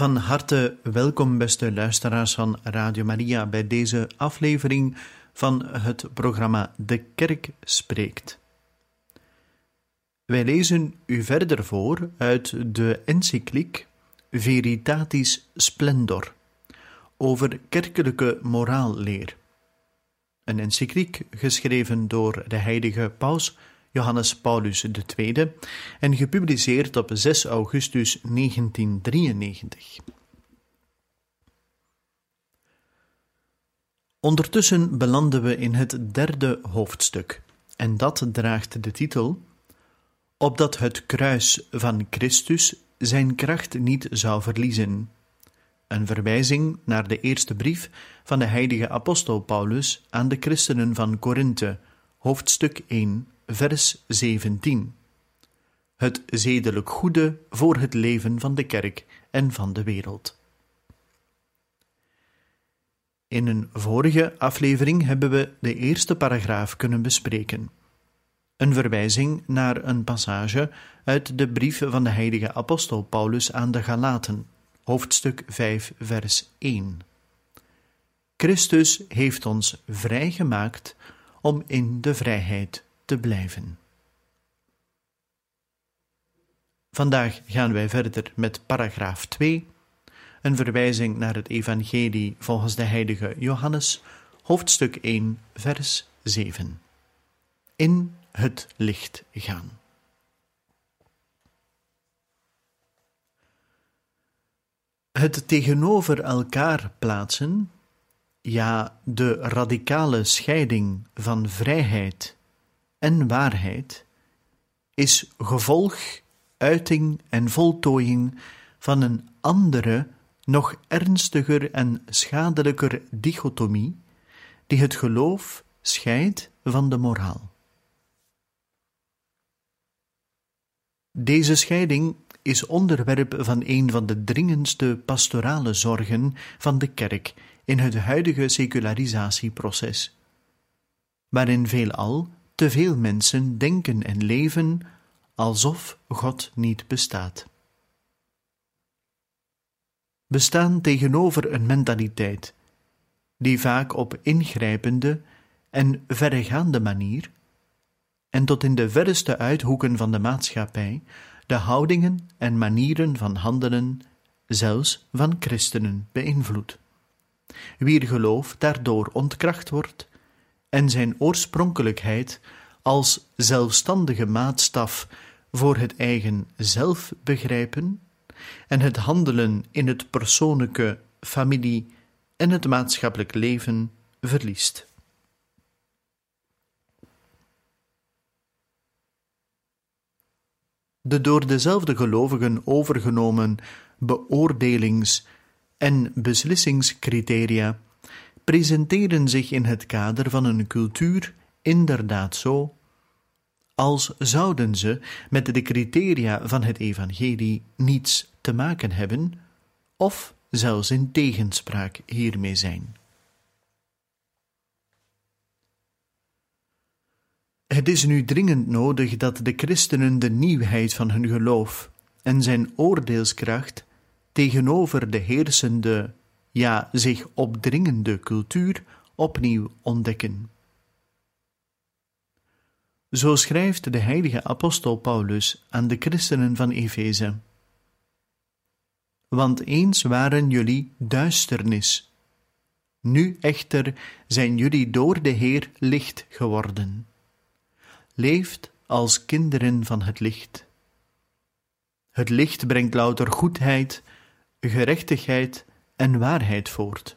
Van harte welkom, beste luisteraars van Radio Maria, bij deze aflevering van het programma De Kerk Spreekt. Wij lezen u verder voor uit de encycliek Veritatis Splendor over kerkelijke moraalleer. Een encycliek geschreven door de heilige paus Johannes Paulus II en gepubliceerd op 6 augustus 1993. Ondertussen belanden we in het derde hoofdstuk, en dat draagt de titel Opdat het kruis van Christus zijn kracht niet zou verliezen. Een verwijzing naar de eerste brief van de heilige apostel Paulus aan de christenen van Korinthe, hoofdstuk 1, vers 17. Het zedelijk goede voor het leven van de kerk en van de wereld. In een vorige aflevering hebben we de eerste paragraaf kunnen bespreken. Een verwijzing naar een passage uit de brief van de heilige apostel Paulus aan de Galaten, hoofdstuk 5, vers 1. Christus heeft ons vrijgemaakt om in de vrijheid te blijven. Vandaag gaan wij verder met paragraaf 2, een verwijzing naar het Evangelie volgens de heilige Johannes, hoofdstuk 1, vers 7. In het licht gaan. Het tegenover elkaar plaatsen, ja, de radicale scheiding van vrijheid en waarheid, is gevolg, uiting en voltooiing van een andere, nog ernstiger en schadelijker dichotomie, die het geloof scheidt van de moraal. Deze scheiding is onderwerp van een van de dringendste pastorale zorgen van de kerk in het huidige secularisatieproces, waarin veelal te veel mensen denken en leven alsof God niet bestaat. We staan tegenover een mentaliteit die vaak op ingrijpende en verregaande manier en tot in de verreste uithoeken van de maatschappij de houdingen en manieren van handelen, zelfs van christenen, beïnvloedt. Wier geloof daardoor ontkracht wordt en zijn oorspronkelijkheid als zelfstandige maatstaf voor het eigen zelfbegrijpen en het handelen in het persoonlijke, familie en het maatschappelijk leven verliest. de door dezelfde gelovigen overgenomen beoordelings- en beslissingscriteria presenteren zich in het kader van een cultuur inderdaad zo, als zouden ze met de criteria van het Evangelie niets te maken hebben, of zelfs in tegenspraak hiermee zijn. Het is nu dringend nodig dat de christenen de nieuwheid van hun geloof en zijn oordeelskracht tegenover de heersende, ja zich opdringende cultuur opnieuw ontdekken. Zo schrijft de heilige apostel Paulus aan de christenen van Efeze. Want eens waren jullie duisternis, nu echter zijn jullie door de Heer licht geworden leeft als kinderen van het licht. Het licht brengt louter goedheid, gerechtigheid en waarheid voort.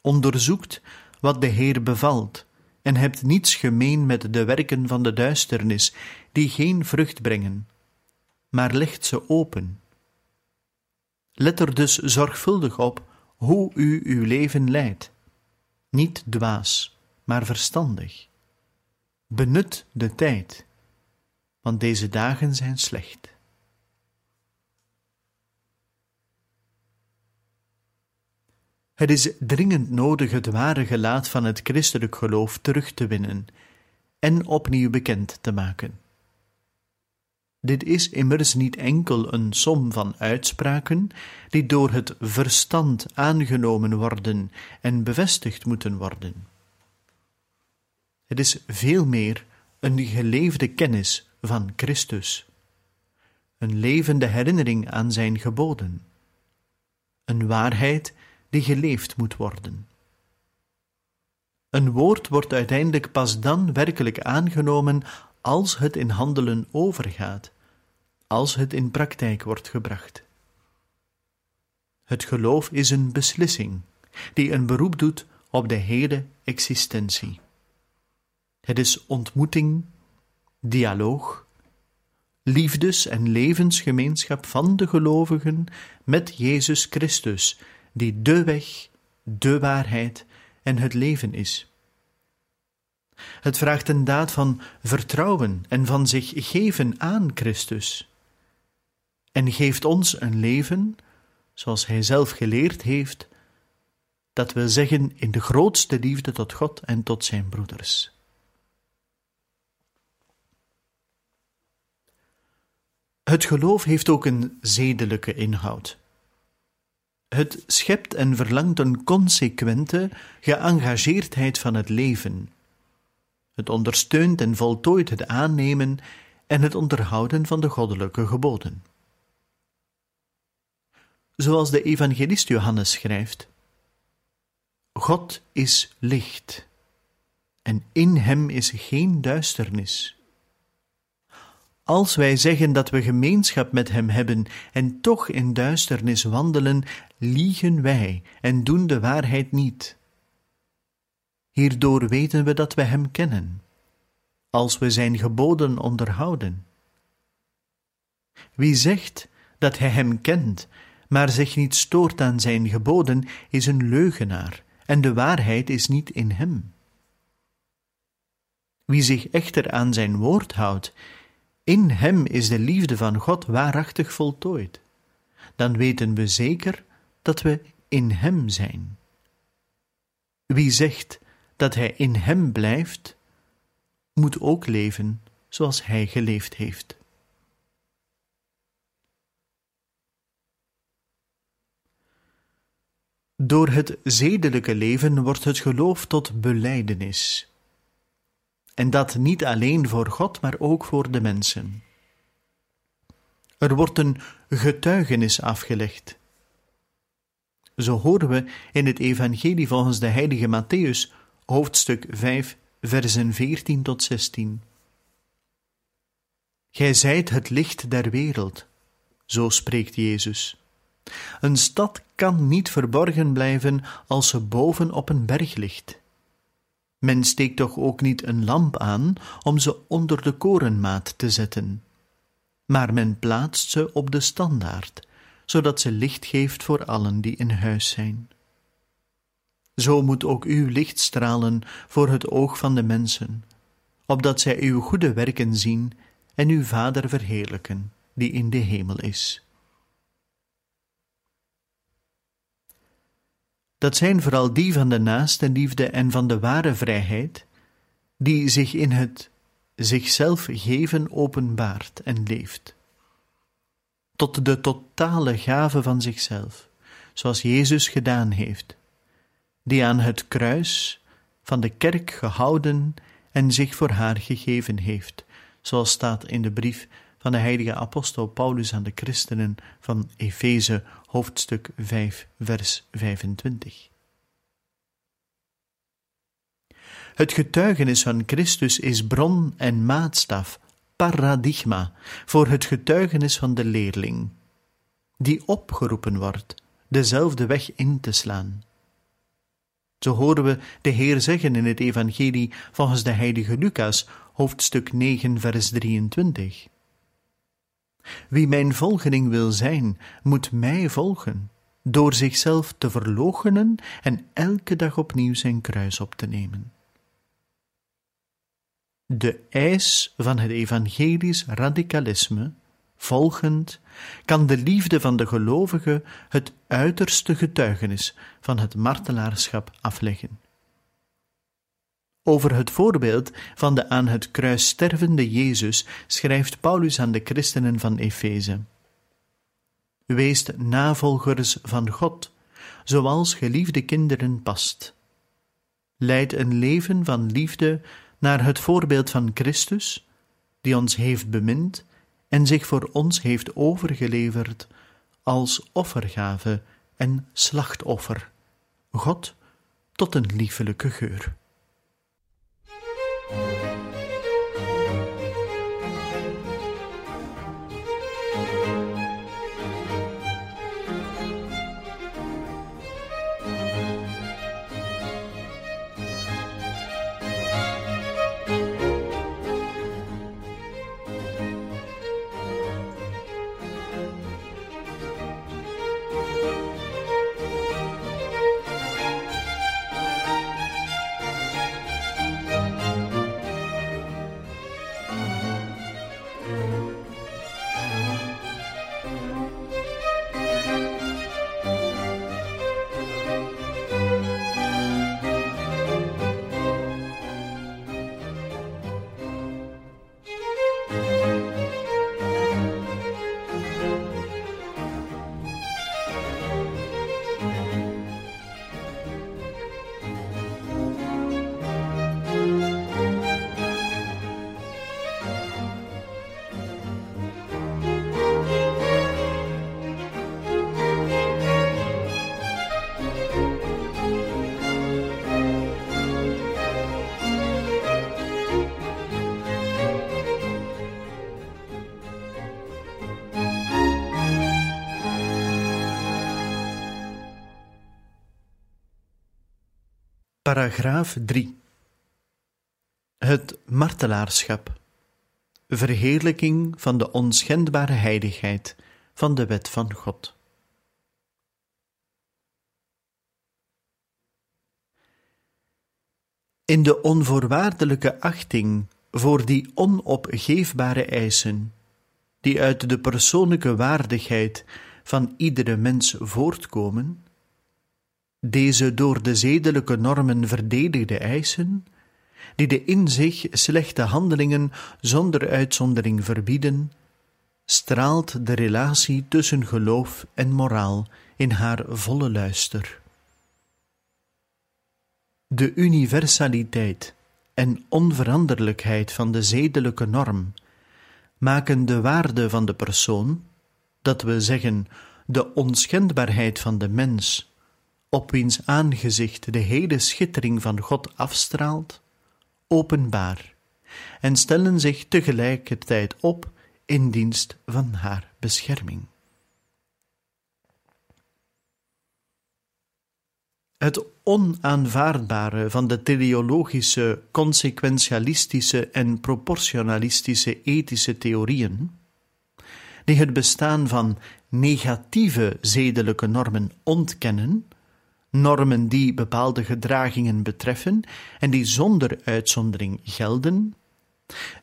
Onderzoekt wat de Heer bevalt en hebt niets gemeen met de werken van de duisternis, die geen vrucht brengen, maar legt ze open. Let er dus zorgvuldig op hoe u uw leven leidt. Niet dwaas, maar verstandig. Benut de tijd, want deze dagen zijn slecht. Het is dringend nodig het ware gelaat van het christelijk geloof terug te winnen en opnieuw bekend te maken. Dit is immers niet enkel een som van uitspraken die door het verstand aangenomen worden en bevestigd moeten worden. Het is veel meer een geleefde kennis van Christus, een levende herinnering aan zijn geboden, een waarheid die geleefd moet worden. Een woord wordt uiteindelijk pas dan werkelijk aangenomen als het in handelen overgaat, als het in praktijk wordt gebracht. Het geloof is een beslissing die een beroep doet op de hele existentie. Het is ontmoeting, dialoog, liefdes- en levensgemeenschap van de gelovigen met Jezus Christus, die de weg, de waarheid en het leven is. Het vraagt een daad van vertrouwen en van zich geven aan Christus. En geeft ons een leven, zoals Hij zelf geleerd heeft, dat wil zeggen in de grootste liefde tot God en tot zijn broeders. Het geloof heeft ook een zedelijke inhoud. Het schept en verlangt een consequente geëngageerdheid van het leven. Het ondersteunt en voltooit het aannemen en het onderhouden van de goddelijke geboden. Zoals de evangelist Johannes schrijft: God is licht, en in hem is geen duisternis. Als wij zeggen dat we gemeenschap met Hem hebben en toch in duisternis wandelen, liegen wij en doen de waarheid niet. Hierdoor weten we dat we Hem kennen, als we Zijn geboden onderhouden. Wie zegt dat hij Hem kent, maar zich niet stoort aan Zijn geboden, is een leugenaar, en de waarheid is niet in Hem. Wie zich echter aan Zijn woord houdt, in Hem is de liefde van God waarachtig voltooid. Dan weten we zeker dat we in Hem zijn. Wie zegt dat Hij in Hem blijft, moet ook leven zoals Hij geleefd heeft. Door het zedelijke leven wordt het geloof tot belijdenis. En dat niet alleen voor God, maar ook voor de mensen. Er wordt een getuigenis afgelegd. Zo horen we in het Evangelie volgens de heilige Matthäus, hoofdstuk 5, versen 14 tot 16. Gij zijt het licht der wereld, zo spreekt Jezus. Een stad kan niet verborgen blijven als ze boven op een berg ligt. Men steekt toch ook niet een lamp aan om ze onder de korenmaat te zetten, maar men plaatst ze op de standaard, zodat ze licht geeft voor allen die in huis zijn. Zo moet ook uw licht stralen voor het oog van de mensen, opdat zij uw goede werken zien en uw Vader verheerlijken, die in de hemel is. Dat zijn vooral die van de naaste liefde en van de ware vrijheid, die zich in het zichzelf geven openbaart en leeft. Tot de totale gave van zichzelf, zoals Jezus gedaan heeft, die aan het kruis van de kerk gehouden en zich voor haar gegeven heeft, zoals staat in de brief van de heilige apostel Paulus aan de christenen van Efeze hoofdstuk 5 vers 25. Het getuigenis van Christus is bron en maatstaf, paradigma, voor het getuigenis van de leerling, die opgeroepen wordt dezelfde weg in te slaan. Zo horen we de Heer zeggen in het Evangelie volgens de heilige Lucas, hoofdstuk 9, vers 23. Wie mijn volgeling wil zijn, moet mij volgen, door zichzelf te verloochenen en elke dag opnieuw zijn kruis op te nemen. De eis van het evangelisch radicalisme, volgend, kan de liefde van de gelovige het uiterste getuigenis van het martelaarschap afleggen. Over het voorbeeld van de aan het kruis stervende Jezus schrijft Paulus aan de christenen van Efeze. Weest navolgers van God, zoals geliefde kinderen past. Leid een leven van liefde naar het voorbeeld van Christus, die ons heeft bemind en zich voor ons heeft overgeleverd als offergave en slachtoffer, God tot een liefelijke geur. Paragraaf 3 Het martelaarschap Verheerlijking van de onschendbare heiligheid van de wet van God. In de onvoorwaardelijke achting voor die onopgeefbare eisen, die uit de persoonlijke waardigheid van iedere mens voortkomen, deze door de zedelijke normen verdedigde eisen, die de in zich slechte handelingen zonder uitzondering verbieden, straalt de relatie tussen geloof en moraal in haar volle luister. De universaliteit en onveranderlijkheid van de zedelijke norm maken de waarde van de persoon, dat we zeggen de onschendbaarheid van de mens, op wiens aangezicht de hele schittering van God afstraalt, openbaar, en stellen zich tegelijkertijd op in dienst van haar bescherming. Het onaanvaardbare van de teleologische, consequentialistische en proportionalistische ethische theorieën, die het bestaan van negatieve zedelijke normen ontkennen, normen die bepaalde gedragingen betreffen en die zonder uitzondering gelden,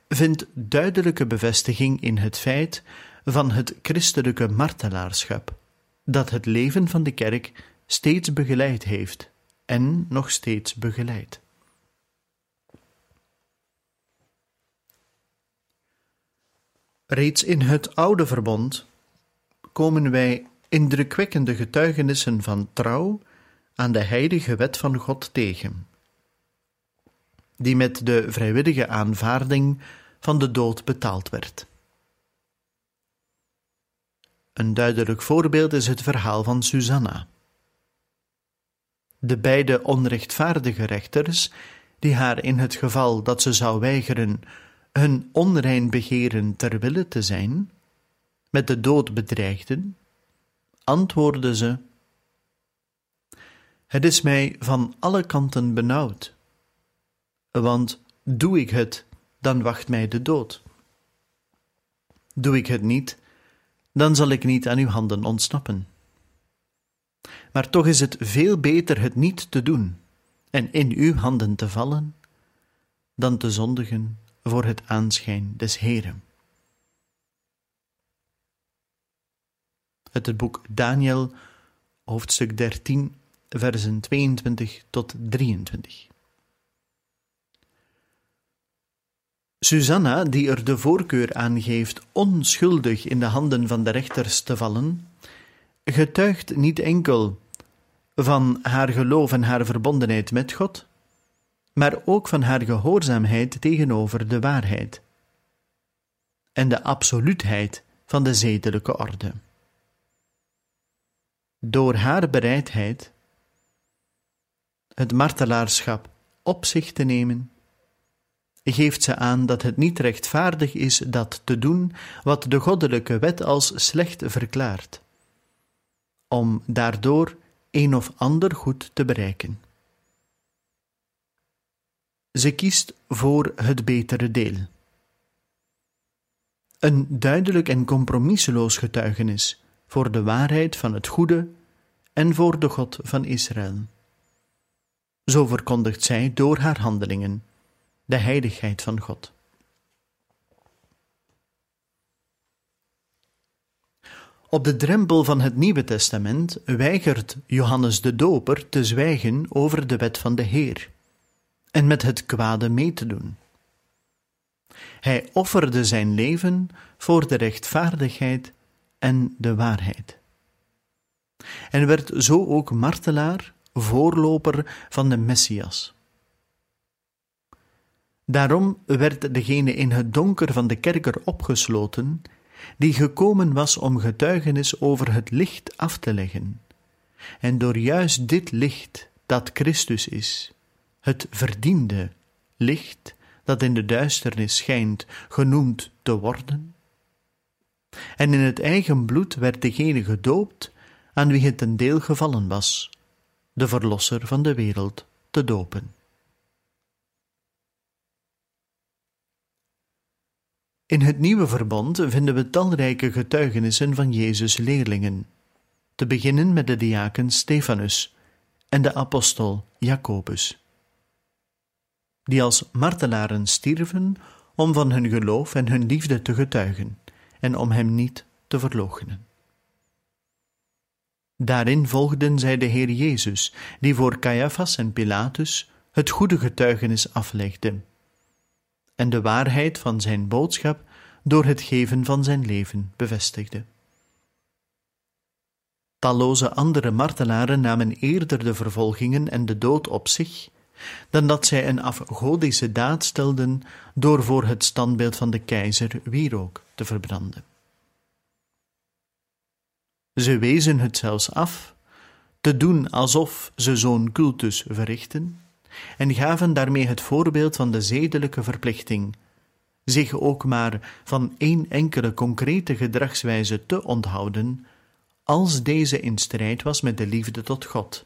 vindt duidelijke bevestiging in het feit van het christelijke martelaarschap, dat het leven van de kerk steeds begeleid heeft en nog steeds begeleidt. Reeds in het oude verbond komen wij indrukwekkende getuigenissen van trouw aan de heilige wet van God tegen, die met de vrijwillige aanvaarding van de dood betaald werd. Een duidelijk voorbeeld is het verhaal van Susanna. De beide onrechtvaardige rechters, die haar in het geval dat ze zou weigeren hun onrein begeren ter wille te zijn, met de dood bedreigden, antwoordde ze Het is mij van alle kanten benauwd. Want doe ik het, dan wacht mij de dood. Doe ik het niet, dan zal ik niet aan uw handen ontsnappen. Maar toch is het veel beter het niet te doen en in uw handen te vallen, dan te zondigen voor het aanschijn des Heren. Uit het boek Daniel, hoofdstuk 13, versen 22 tot 23. Susanna, die er de voorkeur aan geeft onschuldig in de handen van de rechters te vallen, getuigt niet enkel van haar geloof en haar verbondenheid met God, maar ook van haar gehoorzaamheid tegenover de waarheid en de absoluutheid van de zedelijke orde. Door haar bereidheid het martelaarschap op zich te nemen, geeft ze aan dat het niet rechtvaardig is dat te doen wat de goddelijke wet als slecht verklaart, om daardoor een of ander goed te bereiken. Ze kiest voor het betere deel. Een duidelijk en compromisseloos getuigenis voor de waarheid van het goede en voor de God van Israël. Zo verkondigt zij door haar handelingen de heiligheid van God. Op de drempel van het Nieuwe Testament weigert Johannes de Doper te zwijgen over de wet van de Heer en met het kwade mee te doen. Hij offerde zijn leven voor de rechtvaardigheid en de waarheid. En werd zo ook martelaar, voorloper van de Messias. Daarom werd degene in het donker van de kerker opgesloten, die gekomen was om getuigenis over het licht af te leggen. En door juist dit licht, dat Christus is, het verdiende licht dat in de duisternis schijnt, genoemd te worden. En in het eigen bloed werd degene gedoopt aan wie het ten deel gevallen was, de Verlosser van de wereld, te dopen. In het nieuwe verbond vinden we talrijke getuigenissen van Jezus' leerlingen, te beginnen met de diaken Stefanus en de apostel Jacobus, die als martelaren stierven om van hun geloof en hun liefde te getuigen en om hem niet te verloochenen. Daarin volgden zij de Heer Jezus, die voor Caiaphas en Pilatus het goede getuigenis aflegde en de waarheid van zijn boodschap door het geven van zijn leven bevestigde. Talloze andere martelaren namen eerder de vervolgingen en de dood op zich, dan dat zij een afgodische daad stelden door voor het standbeeld van de keizer wierook te verbranden. Ze wezen het zelfs af, te doen alsof ze zo'n cultus verrichten, en gaven daarmee het voorbeeld van de zedelijke verplichting, zich ook maar van één enkele concrete gedragswijze te onthouden, als deze in strijd was met de liefde tot God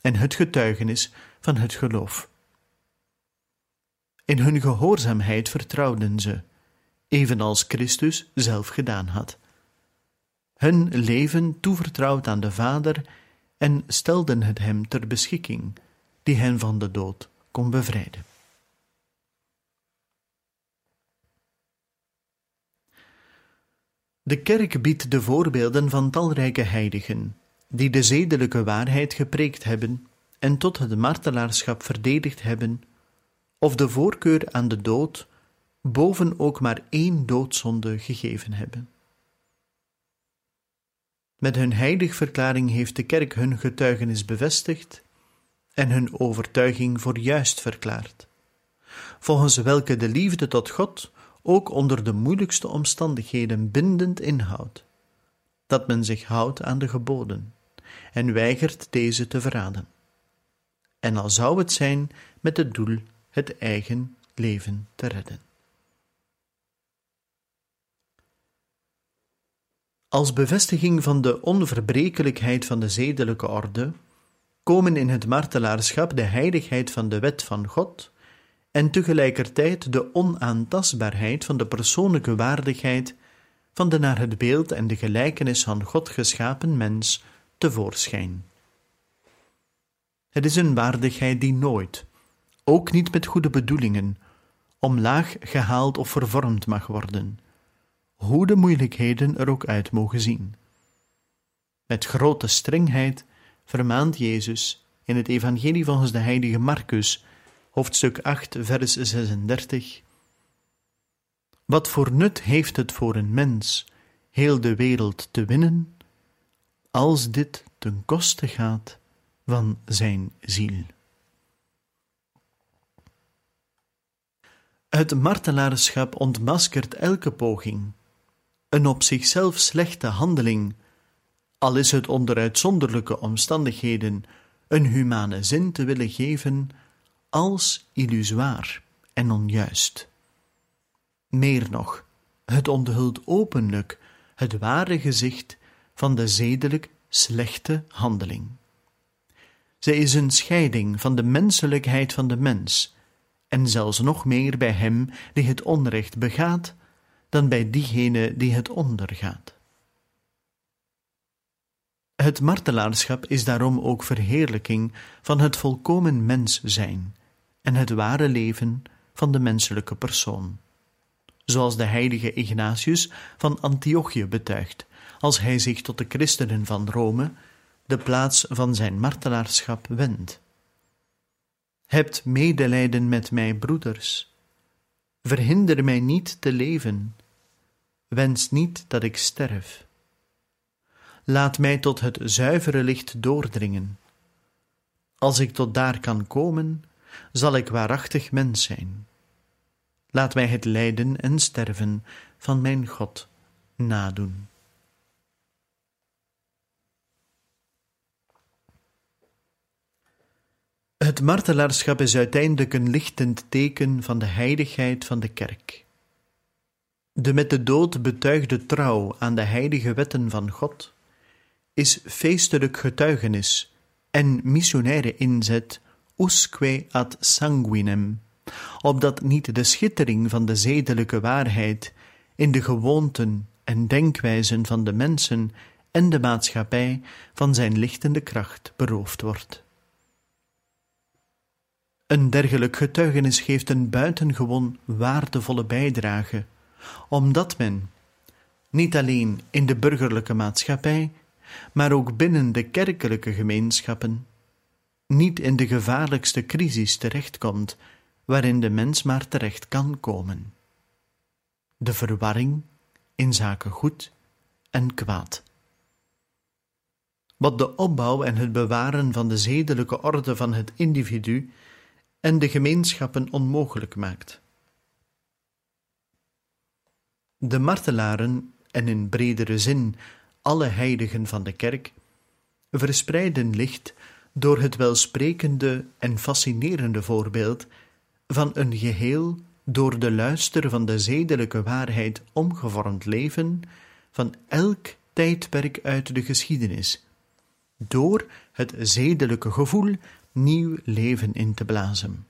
en het getuigenis van het geloof. In hun gehoorzaamheid vertrouwden ze, evenals Christus zelf gedaan had. Hun leven toevertrouwd aan de Vader en stelden het hem ter beschikking die hen van de dood kon bevrijden. De kerk biedt de voorbeelden van talrijke heiligen, die de zedelijke waarheid gepreekt hebben en tot het martelaarschap verdedigd hebben, of de voorkeur aan de dood boven ook maar één doodzonde gegeven hebben. Met hun heiligverklaring heeft de kerk hun getuigenis bevestigd en hun overtuiging voor juist verklaard, volgens welke de liefde tot God ook onder de moeilijkste omstandigheden bindend inhoudt, dat men zich houdt aan de geboden en weigert deze te verraden. En al zou het zijn met het doel het eigen leven te redden. Als bevestiging van de onverbrekelijkheid van de zedelijke orde komen in het martelaarschap de heiligheid van de wet van God en tegelijkertijd de onaantastbaarheid van de persoonlijke waardigheid van de naar het beeld en de gelijkenis van God geschapen mens tevoorschijn. Het is een waardigheid die nooit, ook niet met goede bedoelingen, omlaag gehaald of vervormd mag worden, hoe de moeilijkheden er ook uit mogen zien. Met grote strengheid vermaant Jezus in het Evangelie volgens de heilige Marcus, hoofdstuk 8, vers 36. Wat voor nut heeft het voor een mens heel de wereld te winnen, als dit ten koste gaat van zijn ziel? Het martelaarschap ontmaskert elke poging, een op zichzelf slechte handeling, al is het onder uitzonderlijke omstandigheden een humane zin te willen geven, als illusoir en onjuist. Meer nog, het onthult openlijk het ware gezicht van de zedelijk slechte handeling. Zij is een scheiding van de menselijkheid van de mens, en zelfs nog meer bij hem die het onrecht begaat, dan bij diegene die het ondergaat. Het martelaarschap is daarom ook verheerlijking van het volkomen mens zijn en het ware leven van de menselijke persoon. Zoals de heilige Ignatius van Antiochië betuigt, als hij zich tot de christenen van Rome de plaats van zijn martelaarschap wendt. Hebt medelijden met mij, broeders. Verhinder mij niet te leven. Wens niet dat ik sterf. Laat mij tot het zuivere licht doordringen. Als ik tot daar kan komen, zal ik waarachtig mens zijn. Laat mij het lijden en sterven van mijn God nadoen. Het martelaarschap is uiteindelijk een lichtend teken van de heiligheid van de kerk. De met de dood betuigde trouw aan de heilige wetten van God is feestelijk getuigenis en missionaire inzet usque ad sanguinem, opdat niet de schittering van de zedelijke waarheid in de gewoonten en denkwijzen van de mensen en de maatschappij van zijn lichtende kracht beroofd wordt. Een dergelijk getuigenis geeft een buitengewoon waardevolle bijdrage, omdat men, niet alleen in de burgerlijke maatschappij, maar ook binnen de kerkelijke gemeenschappen, niet in de gevaarlijkste crisis terechtkomt waarin de mens maar terecht kan komen. De verwarring in zaken goed en kwaad. Wat de opbouw en het bewaren van de zedelijke orde van het individu en de gemeenschappen onmogelijk maakt. De martelaren, en in bredere zin alle heiligen van de kerk, verspreiden licht door het welsprekende en fascinerende voorbeeld van een geheel door de luister van de zedelijke waarheid omgevormd leven van elk tijdperk uit de geschiedenis, door het zedelijke gevoel nieuw leven in te blazen.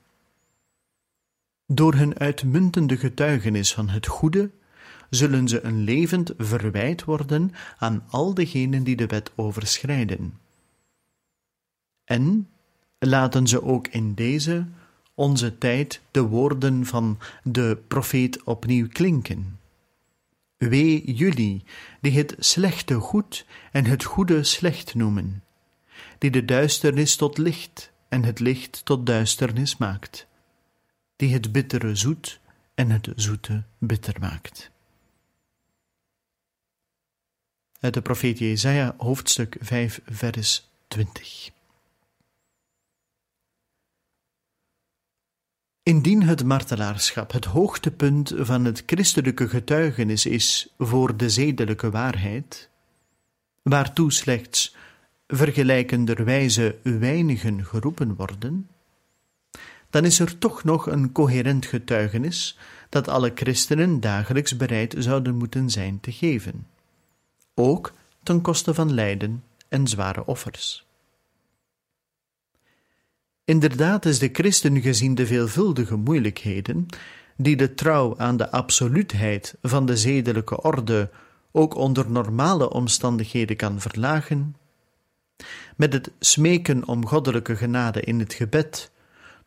Door hun uitmuntende getuigenis van het goede zullen ze een levend verwijt worden aan al degenen die de wet overschrijden. En laten ze ook in deze, onze tijd, de woorden van de profeet opnieuw klinken. Wee jullie, die het slechte goed en het goede slecht noemen, die de duisternis tot licht en het licht tot duisternis maakt, die het bittere zoet en het zoete bitter maakt. Uit de profeet Jesaja, hoofdstuk 5, vers 20. Indien het martelaarschap het hoogtepunt van het christelijke getuigenis is voor de zedelijke waarheid, waartoe slechts vergelijkenderwijze weinigen geroepen worden, dan is er toch nog een coherent getuigenis dat alle christenen dagelijks bereid zouden moeten zijn te geven, ook ten koste van lijden en zware offers. Inderdaad is de christen gezien de veelvuldige moeilijkheden die de trouw aan de absoluutheid van de zedelijke orde ook onder normale omstandigheden kan verlagen, met het smeken om goddelijke genade in het gebed,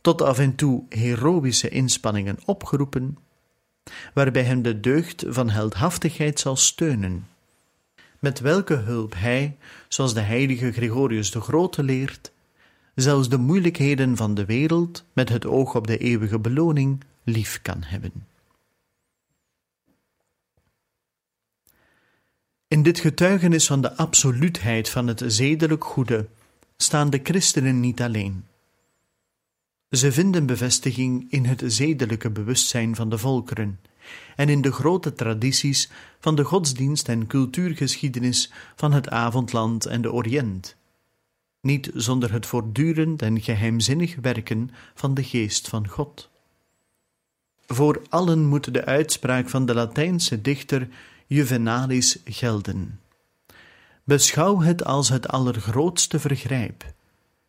tot af en toe heroïsche inspanningen opgeroepen, waarbij hem de deugd van heldhaftigheid zal steunen, met welke hulp hij, zoals de heilige Gregorius de Grote leert, zelfs de moeilijkheden van de wereld met het oog op de eeuwige beloning lief kan hebben. In dit getuigenis van de absoluutheid van het zedelijk goede staan de christenen niet alleen. Ze vinden bevestiging in het zedelijke bewustzijn van de volkeren en in de grote tradities van de godsdienst en cultuurgeschiedenis van het avondland en de Oriënt, niet zonder het voortdurend en geheimzinnig werken van de geest van God. Voor allen moet de uitspraak van de Latijnse dichter Juvenalis gelden. Beschouw het als het allergrootste vergrijp,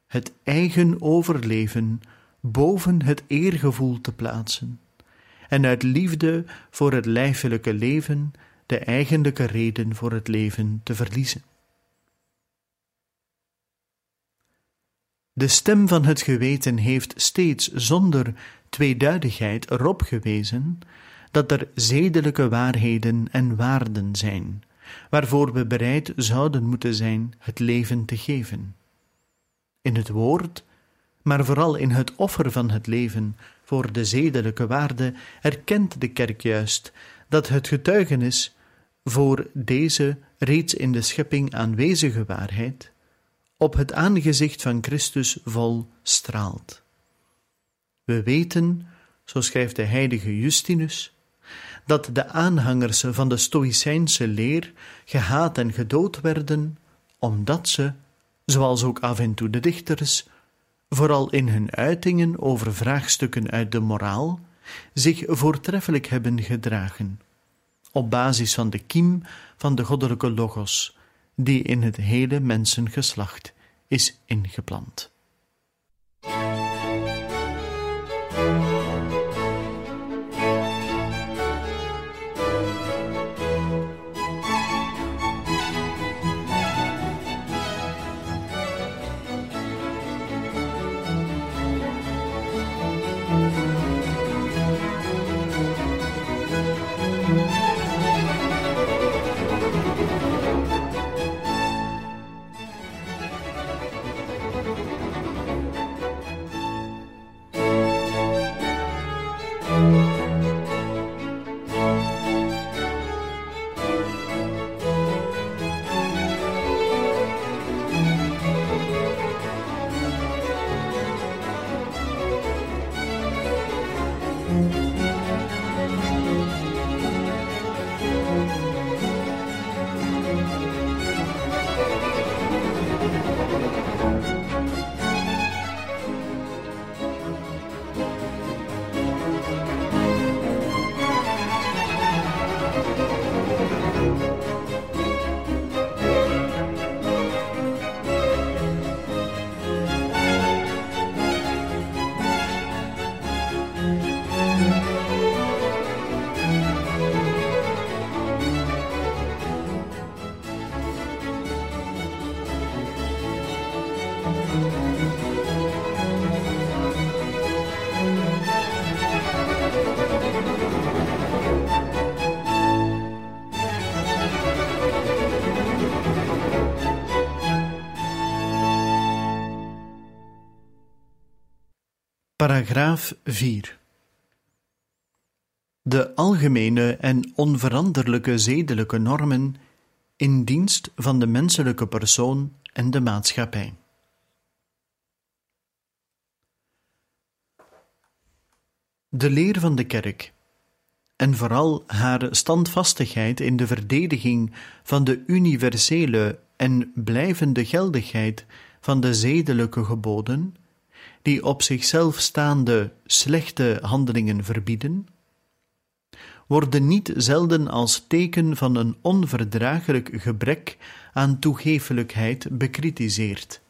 het eigen overleven boven het eergevoel te plaatsen, en uit liefde voor het lijfelijke leven de eigenlijke reden voor het leven te verliezen. De stem van het geweten heeft steeds zonder tweeduidigheid erop gewezen dat er zedelijke waarheden en waarden zijn, waarvoor we bereid zouden moeten zijn het leven te geven. In het woord, maar vooral in het offer van het leven voor de zedelijke waarde, erkent de kerk juist dat het getuigenis voor deze reeds in de schepping aanwezige waarheid op het aangezicht van Christus vol straalt. We weten, zo schrijft de heilige Justinus, dat de aanhangers van de Stoïcijnse leer gehaat en gedood werden, omdat ze, zoals ook af en toe de dichters, vooral in hun uitingen over vraagstukken uit de moraal, zich voortreffelijk hebben gedragen, op basis van de kiem van de goddelijke logos, die in het hele mensengeslacht is ingeplant. Paragraaf 4 De algemene en onveranderlijke zedelijke normen in dienst van de menselijke persoon en de maatschappij. De leer van de kerk en vooral haar standvastigheid in de verdediging van de universele en blijvende geldigheid van de zedelijke geboden die op zichzelf staande slechte handelingen verbieden, worden niet zelden als teken van een onverdraaglijk gebrek aan toegeeflijkheid bekritiseerd,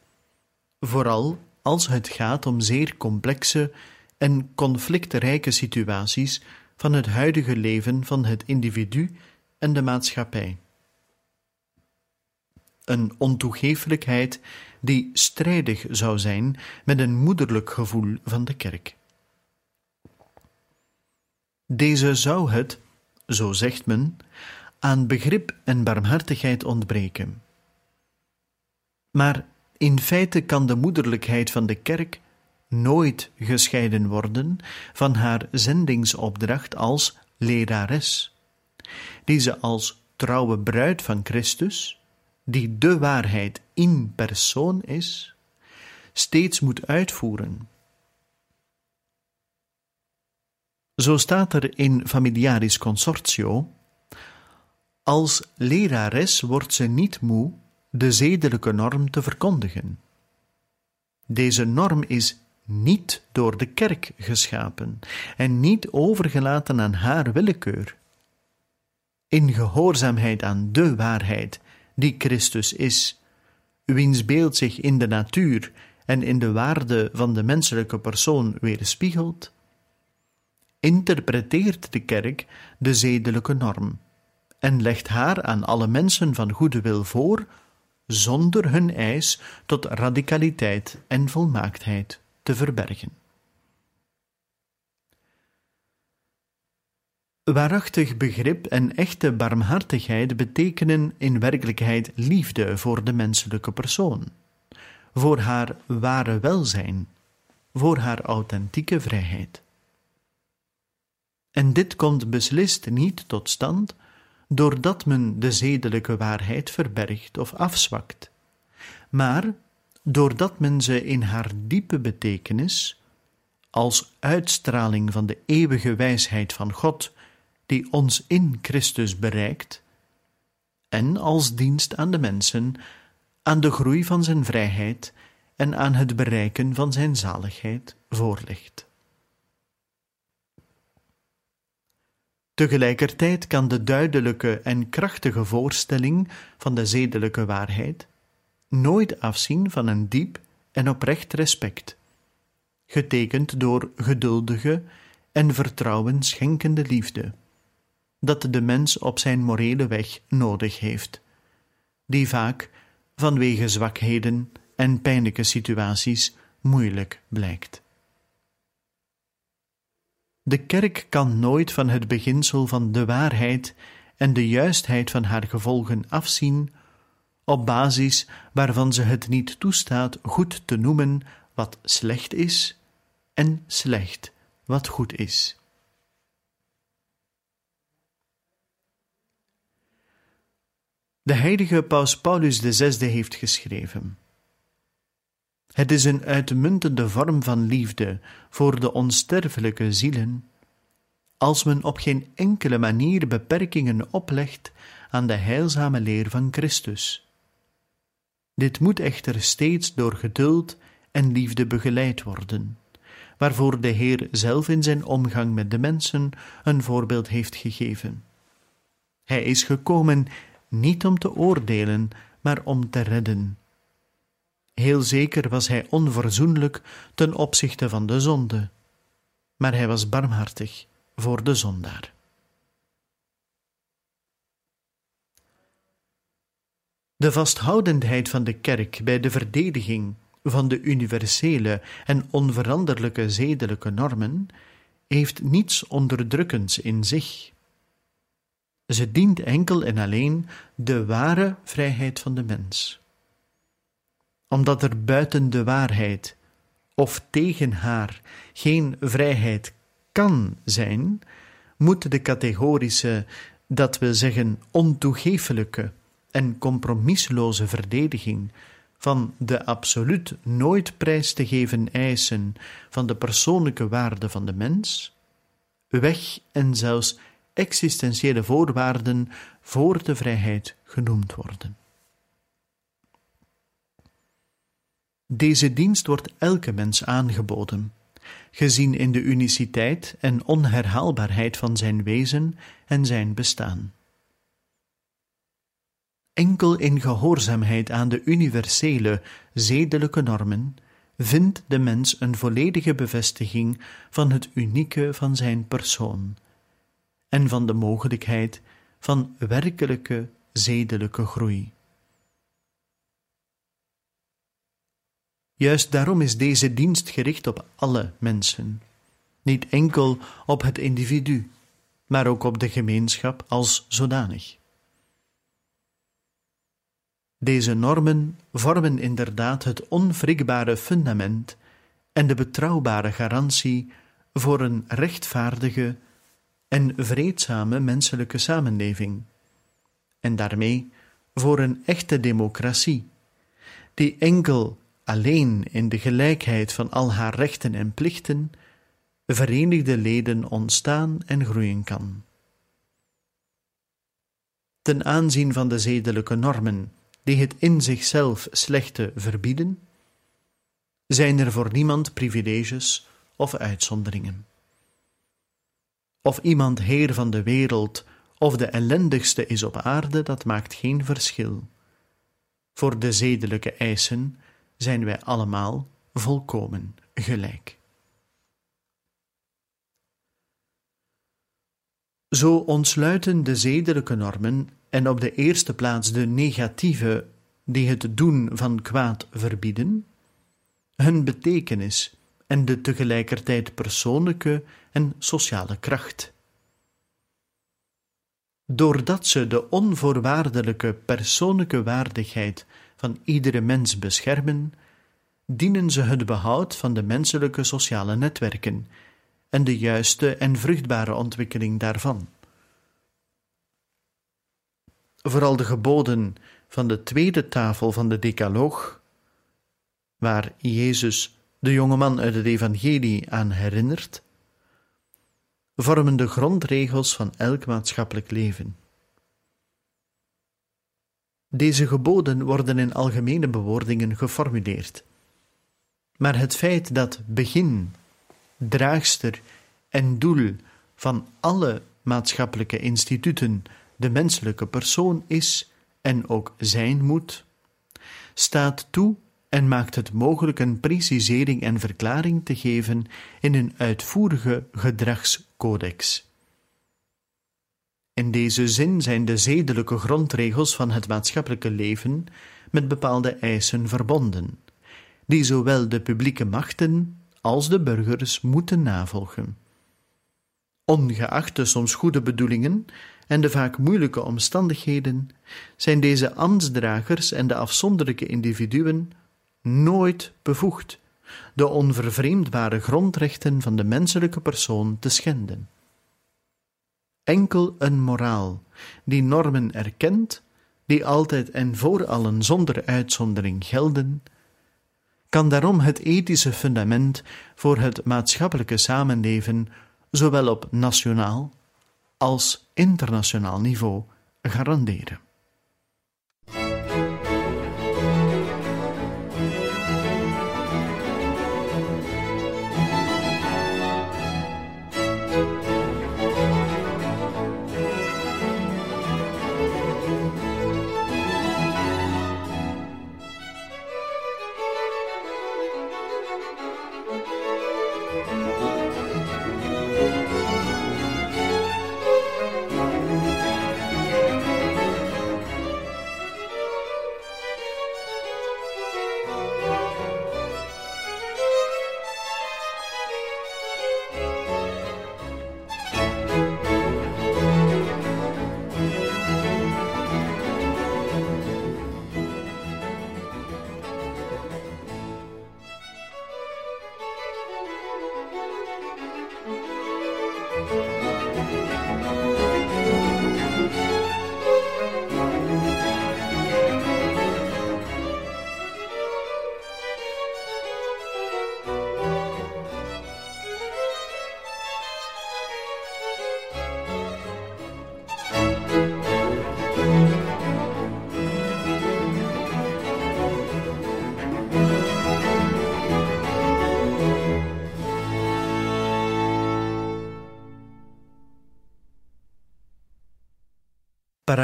vooral als het gaat om zeer complexe en conflictrijke situaties van het huidige leven van het individu en de maatschappij. Een ontoegeeflijkheid die strijdig zou zijn met een moederlijk gevoel van de kerk. Deze zou het, zo zegt men, aan begrip en barmhartigheid ontbreken. Maar in feite kan de moederlijkheid van de kerk nooit gescheiden worden van haar zendingsopdracht als lerares, die ze als trouwe bruid van Christus, die de waarheid in persoon is, steeds moet uitvoeren. Zo staat er in Familiaris Consortio: Als lerares wordt ze niet moe de zedelijke norm te verkondigen. Deze norm is niet door de kerk geschapen en niet overgelaten aan haar willekeur. In gehoorzaamheid aan de waarheid, die Christus is, wiens beeld zich in de natuur en in de waarde van de menselijke persoon weerspiegelt, interpreteert de kerk de zedelijke norm en legt haar aan alle mensen van goede wil voor, zonder hun eis tot radicaliteit en volmaaktheid te verbergen. Waarachtig begrip en echte barmhartigheid betekenen in werkelijkheid liefde voor de menselijke persoon, voor haar ware welzijn, voor haar authentieke vrijheid. En dit komt beslist niet tot stand doordat men de zedelijke waarheid verbergt of afzwakt, maar doordat men ze in haar diepe betekenis, als uitstraling van de eeuwige wijsheid van God, die ons in Christus bereikt, en als dienst aan de mensen, aan de groei van zijn vrijheid en aan het bereiken van zijn zaligheid voorligt. Tegelijkertijd kan de duidelijke en krachtige voorstelling van de zedelijke waarheid nooit afzien van een diep en oprecht respect, getekend door geduldige en vertrouwen schenkende liefde, dat de mens op zijn morele weg nodig heeft, die vaak vanwege zwakheden en pijnlijke situaties moeilijk blijkt. De kerk kan nooit van het beginsel van de waarheid en de juistheid van haar gevolgen afzien, op basis waarvan ze het niet toestaat goed te noemen wat slecht is en slecht wat goed is. De heilige paus Paulus VI heeft geschreven: het is een uitmuntende vorm van liefde voor de onsterfelijke zielen, als men op geen enkele manier beperkingen oplegt aan de heilzame leer van Christus. Dit moet echter steeds door geduld en liefde begeleid worden, waarvoor de Heer zelf in zijn omgang met de mensen een voorbeeld heeft gegeven. Hij is gekomen niet om te oordelen, maar om te redden Heel zeker was hij onverzoenlijk ten opzichte van de zonde, maar hij was barmhartig voor de zondaar. De vasthoudendheid van de kerk bij de verdediging van de universele en onveranderlijke zedelijke normen heeft niets onderdrukkends in zich. Ze dient enkel en alleen de ware vrijheid van de mens. Omdat er buiten de waarheid of tegen haar geen vrijheid kan zijn, moet de categorische, dat wil zeggen ontoegeeflijke en compromisloze verdediging van de absoluut nooit prijs te geven eisen van de persoonlijke waarde van de mens, weg en zelfs existentiële voorwaarden voor de vrijheid genoemd worden. Deze dienst wordt elke mens aangeboden, gezien in de uniciteit en onherhaalbaarheid van zijn wezen en zijn bestaan. Enkel in gehoorzaamheid aan de universele zedelijke normen vindt de mens een volledige bevestiging van het unieke van zijn persoon en van de mogelijkheid van werkelijke zedelijke groei. Juist daarom is deze dienst gericht op alle mensen, niet enkel op het individu, maar ook op de gemeenschap als zodanig. Deze normen vormen inderdaad het onwrikbare fundament en de betrouwbare garantie voor een rechtvaardige en vreedzame menselijke samenleving, en daarmee voor een echte democratie, die enkel alleen in de gelijkheid van al haar rechten en plichten verenigde leden ontstaan en groeien kan. Ten aanzien van de zedelijke normen die het in zichzelf slechte verbieden, zijn er voor niemand privileges of uitzonderingen. Of iemand heer van de wereld of de ellendigste is op aarde, dat maakt geen verschil. Voor de zedelijke eisen zijn wij allemaal volkomen gelijk. Zo ontsluiten de zedelijke normen en op de eerste plaats de negatieve die het doen van kwaad verbieden, hun betekenis en de tegelijkertijd persoonlijke en sociale kracht. Doordat ze de onvoorwaardelijke persoonlijke waardigheid van iedere mens beschermen, dienen ze het behoud van de menselijke sociale netwerken en de juiste en vruchtbare ontwikkeling daarvan. Vooral de geboden van de tweede tafel van de Decaloog, waar Jezus de jonge man uit het Evangelie aan herinnert, vormen de grondregels van elk maatschappelijk leven. Deze geboden worden in algemene bewoordingen geformuleerd. Maar het feit dat begin, draagster en doel van alle maatschappelijke instituten de menselijke persoon is en ook zijn moet, staat toe en maakt het mogelijk een precisering en verklaring te geven in een uitvoerige gedragscodex. In deze zin zijn de zedelijke grondregels van het maatschappelijke leven met bepaalde eisen verbonden, die zowel de publieke machten als de burgers moeten navolgen. Ongeacht de soms goede bedoelingen en de vaak moeilijke omstandigheden, zijn deze ambtsdragers en de afzonderlijke individuen nooit bevoegd de onvervreemdbare grondrechten van de menselijke persoon te schenden. Enkel een moraal die normen erkent, die altijd en voor allen zonder uitzondering gelden, kan daarom het ethische fundament voor het maatschappelijke samenleven zowel op nationaal als internationaal niveau garanderen.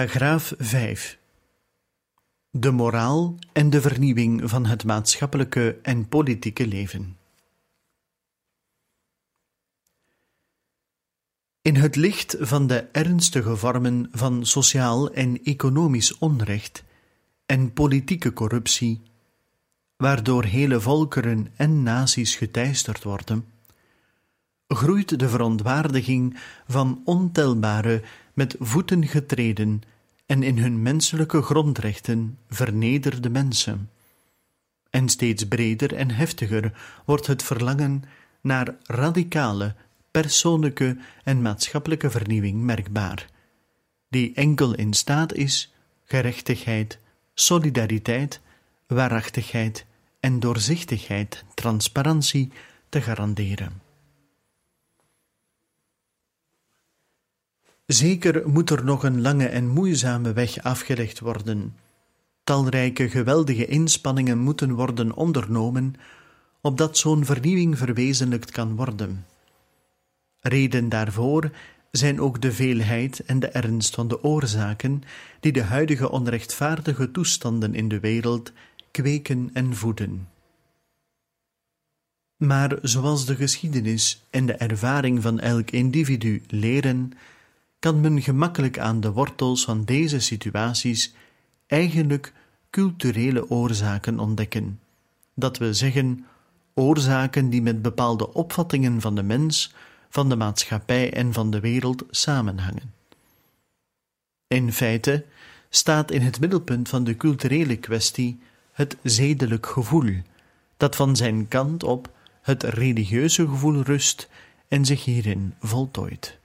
Paragraaf 5 De moraal en de vernieuwing van het maatschappelijke en politieke leven. In het licht van de ernstige vormen van sociaal en economisch onrecht en politieke corruptie, waardoor hele volkeren en naties geteisterd worden, groeit de verontwaardiging van ontelbare, met voeten getreden en in hun menselijke grondrechten vernederde mensen. En steeds breder en heftiger wordt het verlangen naar radicale, persoonlijke en maatschappelijke vernieuwing merkbaar, die enkel in staat is gerechtigheid, solidariteit, waarachtigheid en doorzichtigheid, transparantie te garanderen. Zeker moet er nog een lange en moeizame weg afgelegd worden. Talrijke geweldige inspanningen moeten worden ondernomen, opdat zo'n vernieuwing verwezenlijkt kan worden. Reden daarvoor zijn ook de veelheid en de ernst van de oorzaken die de huidige onrechtvaardige toestanden in de wereld kweken en voeden. Maar zoals de geschiedenis en de ervaring van elk individu leren, kan men gemakkelijk aan de wortels van deze situaties eigenlijk culturele oorzaken ontdekken. Dat we zeggen oorzaken die met bepaalde opvattingen van de mens, van de maatschappij en van de wereld samenhangen. In feite staat in het middelpunt van de culturele kwestie het zedelijk gevoel, dat van zijn kant op het religieuze gevoel rust en zich hierin voltooit.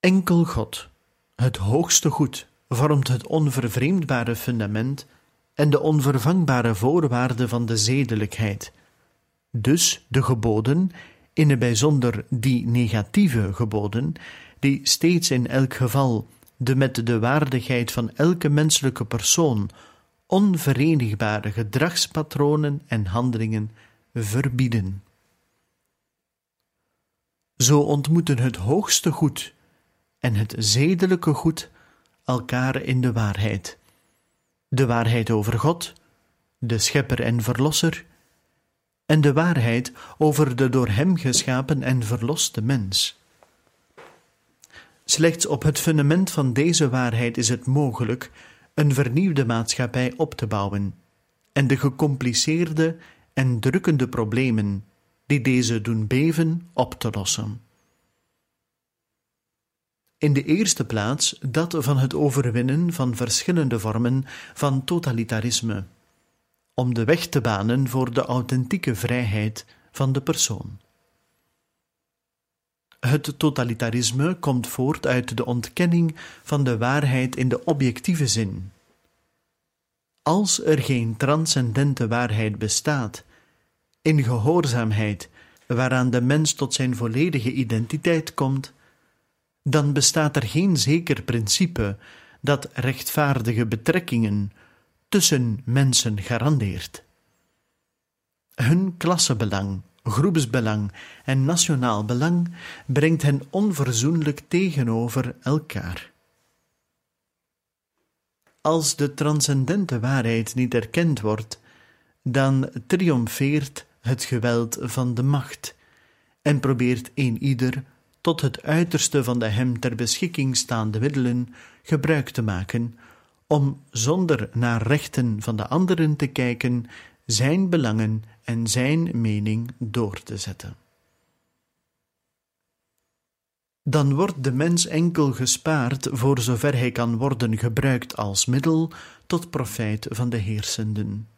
Enkel God, het hoogste goed, vormt het onvervreemdbare fundament en de onvervangbare voorwaarde van de zedelijkheid. Dus de geboden, in het bijzonder die negatieve geboden, die steeds in elk geval de met de waardigheid van elke menselijke persoon onverenigbare gedragspatronen en handelingen verbieden. Zo ontmoeten het hoogste goed en het zedelijke goed elkaar in de waarheid. De waarheid over God, de Schepper en Verlosser, en de waarheid over de door Hem geschapen en verloste mens. Slechts op het fundament van deze waarheid is het mogelijk een vernieuwde maatschappij op te bouwen en de gecompliceerde en drukkende problemen die deze doen beven op te lossen. In de eerste plaats dat van het overwinnen van verschillende vormen van totalitarisme, om de weg te banen voor de authentieke vrijheid van de persoon. Het totalitarisme komt voort uit de ontkenning van de waarheid in de objectieve zin. Als er geen transcendente waarheid bestaat, in gehoorzaamheid waaraan de mens tot zijn volledige identiteit komt, dan bestaat er geen zeker principe dat rechtvaardige betrekkingen tussen mensen garandeert. Hun klassebelang, groepsbelang en nationaal belang brengt hen onverzoenlijk tegenover elkaar. Als de transcendente waarheid niet erkend wordt, dan triomfeert het geweld van de macht en probeert een ieder tot het uiterste van de hem ter beschikking staande middelen gebruik te maken, om zonder naar rechten van de anderen te kijken, zijn belangen en zijn mening door te zetten. Dan wordt de mens enkel gespaard voor zover hij kan worden gebruikt als middel tot profijt van de heersenden.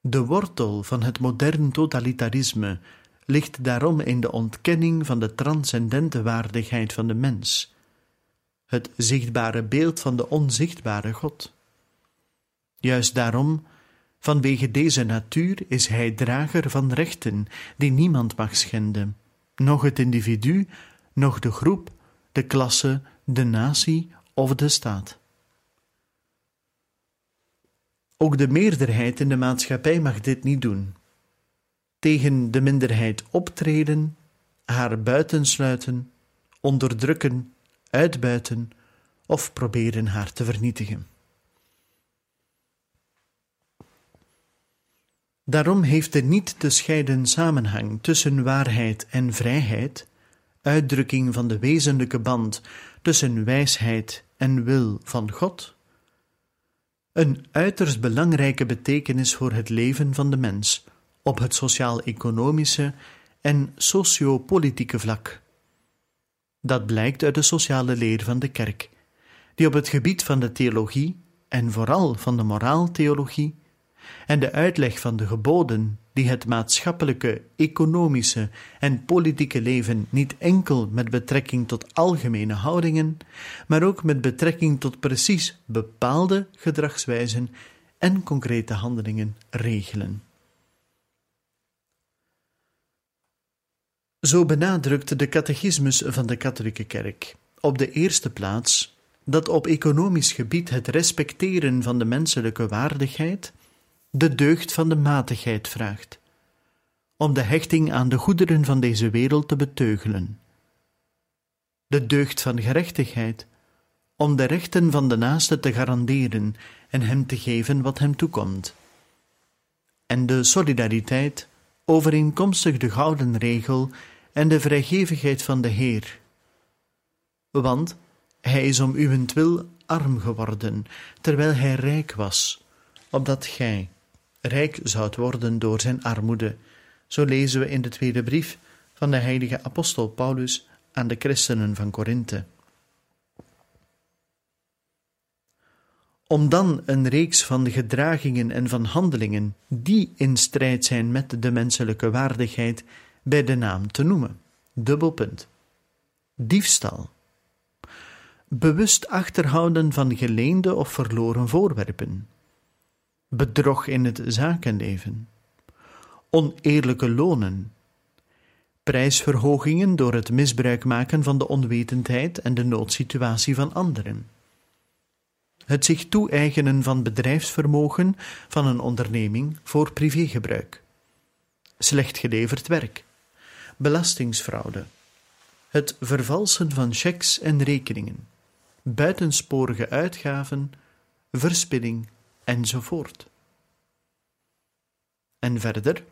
De wortel van het modern totalitarisme ligt daarom in de ontkenning van de transcendente waardigheid van de mens, het zichtbare beeld van de onzichtbare God. Juist daarom, vanwege deze natuur, is hij drager van rechten die niemand mag schenden, noch het individu, noch de groep, de klasse, de natie of de staat. Ook de meerderheid in de maatschappij mag dit niet doen tegen de minderheid optreden, haar buitensluiten, onderdrukken, uitbuiten of proberen haar te vernietigen. Daarom heeft er niet te scheiden samenhang tussen waarheid en vrijheid, uitdrukking van de wezenlijke band tussen wijsheid en wil van God, een uiterst belangrijke betekenis voor het leven van de mens op het sociaal-economische en sociopolitieke vlak. Dat blijkt uit de sociale leer van de kerk, die op het gebied van de theologie en vooral van de moraaltheologie en de uitleg van de geboden die het maatschappelijke, economische en politieke leven niet enkel met betrekking tot algemene houdingen, maar ook met betrekking tot precies bepaalde gedragswijzen en concrete handelingen regelen. Zo benadrukt de catechismus van de katholieke kerk op de eerste plaats dat op economisch gebied het respecteren van de menselijke waardigheid de deugd van de matigheid vraagt, om de hechting aan de goederen van deze wereld te beteugelen. De deugd van gerechtigheid, om de rechten van de naaste te garanderen en hem te geven wat hem toekomt. En de solidariteit, overeenkomstig de gouden regel en de vrijgevigheid van de Heer. Want hij is om uwentwil arm geworden, terwijl hij rijk was, opdat gij, rijk zoudt worden door zijn armoede. Zo lezen we in de tweede brief van de heilige apostel Paulus aan de christenen van Korinthe. Om dan een reeks van gedragingen en van handelingen die in strijd zijn met de menselijke waardigheid bij de naam te noemen. Dubbelpunt. Diefstal. Bewust achterhouden van geleende of verloren voorwerpen bedrog in het zakenleven, oneerlijke lonen, prijsverhogingen door het misbruik maken van de onwetendheid en de noodsituatie van anderen, het zich toe-eigenen van bedrijfsvermogen van een onderneming voor privégebruik, slecht geleverd werk, belastingsfraude, het vervalsen van checks en rekeningen, buitensporige uitgaven, verspilling enzovoort. En verder,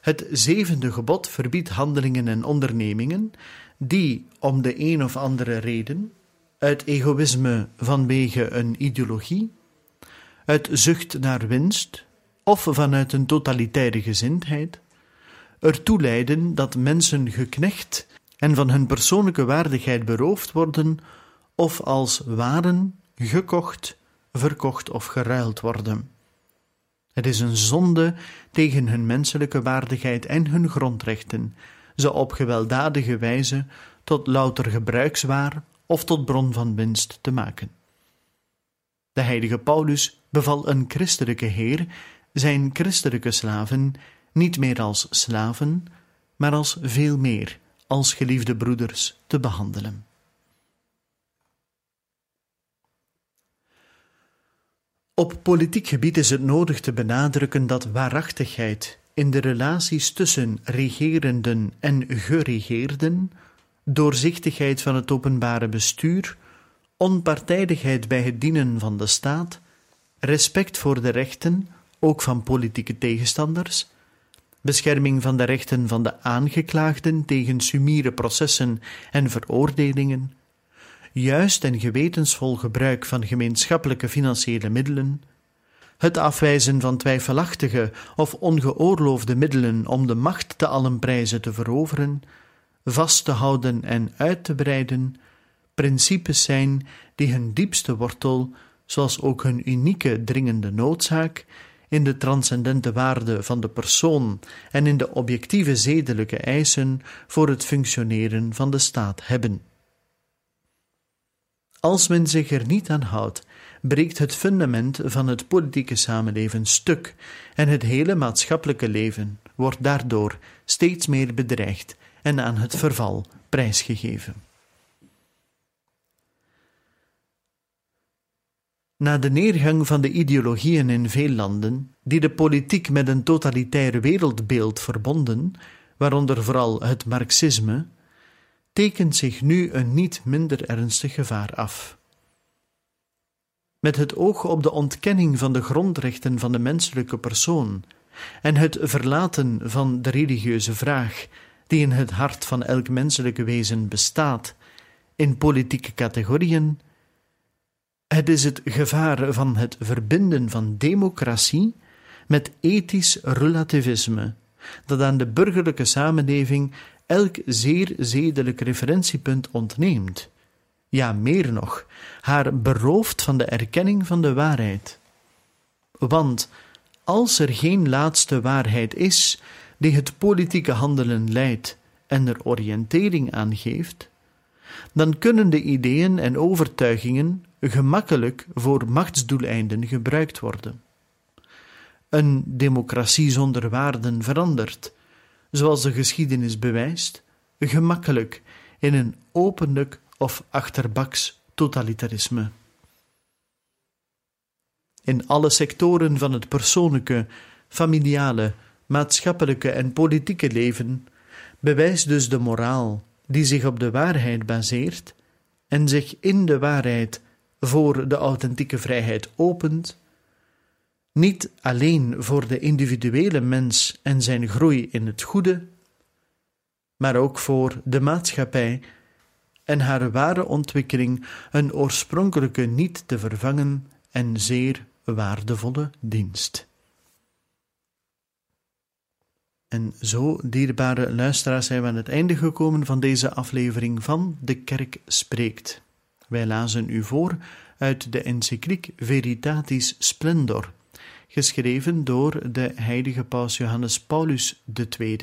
het zevende gebod verbiedt handelingen en ondernemingen die om de een of andere reden, uit egoïsme vanwege een ideologie, uit zucht naar winst of vanuit een totalitaire gezindheid, ertoe leiden dat mensen geknecht en van hun persoonlijke waardigheid beroofd worden of als waren gekocht verkocht of geruild worden. Het is een zonde tegen hun menselijke waardigheid en hun grondrechten, ze op gewelddadige wijze tot louter gebruikswaar of tot bron van winst te maken. De heilige Paulus beval een christelijke heer zijn christelijke slaven niet meer als slaven, maar als veel meer als geliefde broeders te behandelen. Op politiek gebied is het nodig te benadrukken dat waarachtigheid in de relaties tussen regerenden en geregeerden, doorzichtigheid van het openbare bestuur, onpartijdigheid bij het dienen van de staat, respect voor de rechten, ook van politieke tegenstanders, bescherming van de rechten van de aangeklaagden tegen sumiere processen en veroordelingen, juist en gewetensvol gebruik van gemeenschappelijke financiële middelen, het afwijzen van twijfelachtige of ongeoorloofde middelen om de macht te allen prijzen te veroveren, vast te houden en uit te breiden, principes zijn die hun diepste wortel, zoals ook hun unieke dringende noodzaak, in de transcendente waarde van de persoon en in de objectieve zedelijke eisen voor het functioneren van de staat hebben. Als men zich er niet aan houdt, breekt het fundament van het politieke samenleven stuk en het hele maatschappelijke leven wordt daardoor steeds meer bedreigd en aan het verval prijsgegeven. Na de neergang van de ideologieën in veel landen, die de politiek met een totalitair wereldbeeld verbonden, waaronder vooral het Marxisme, tekent zich nu een niet minder ernstig gevaar af. Met het oog op de ontkenning van de grondrechten van de menselijke persoon en het verlaten van de religieuze vraag die in het hart van elk menselijke wezen bestaat, in politieke categorieën, het is het gevaar van het verbinden van democratie met ethisch relativisme, dat aan de burgerlijke samenleving elk zeer zedelijk referentiepunt ontneemt. Ja, meer nog, haar berooft van de erkenning van de waarheid. Want als er geen laatste waarheid is die het politieke handelen leidt en er oriëntering aan geeft, dan kunnen de ideeën en overtuigingen gemakkelijk voor machtsdoeleinden gebruikt worden. Een democratie zonder waarden verandert, zoals de geschiedenis bewijst, gemakkelijk in een openlijk of achterbaks totalitarisme. In alle sectoren van het persoonlijke, familiale, maatschappelijke en politieke leven bewijst dus de moraal, die zich op de waarheid baseert en zich in de waarheid voor de authentieke vrijheid opent, niet alleen voor de individuele mens en zijn groei in het goede, maar ook voor de maatschappij en haar ware ontwikkeling een oorspronkelijke niet te vervangen en zeer waardevolle dienst. En zo, dierbare luisteraars, zijn we aan het einde gekomen van deze aflevering van De Kerk Spreekt. Wij lazen u voor uit de encycliek Veritatis Splendor, geschreven door de heilige paus Johannes Paulus II.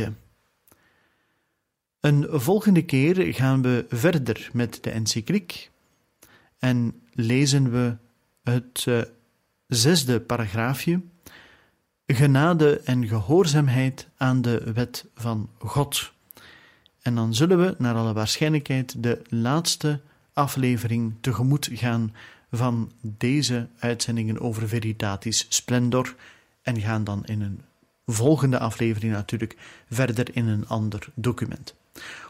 Een volgende keer gaan we verder met de encycliek en lezen we het uh, zesde paragraafje, genade en gehoorzaamheid aan de wet van God. En dan zullen we, naar alle waarschijnlijkheid, de laatste aflevering tegemoet gaan van deze uitzendingen over Veritatis Splendor en gaan dan in een volgende aflevering natuurlijk verder in een ander document.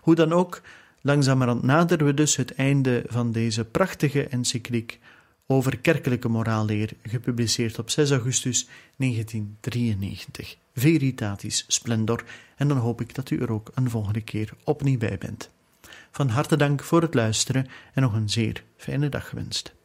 Hoe dan ook, langzamerhand naderen we dus het einde van deze prachtige encycliek over kerkelijke moraalleer, gepubliceerd op 6 augustus 1993. Veritatis Splendor, en dan hoop ik dat u er ook een volgende keer opnieuw bij bent. Van harte dank voor het luisteren en nog een zeer fijne dag gewenst.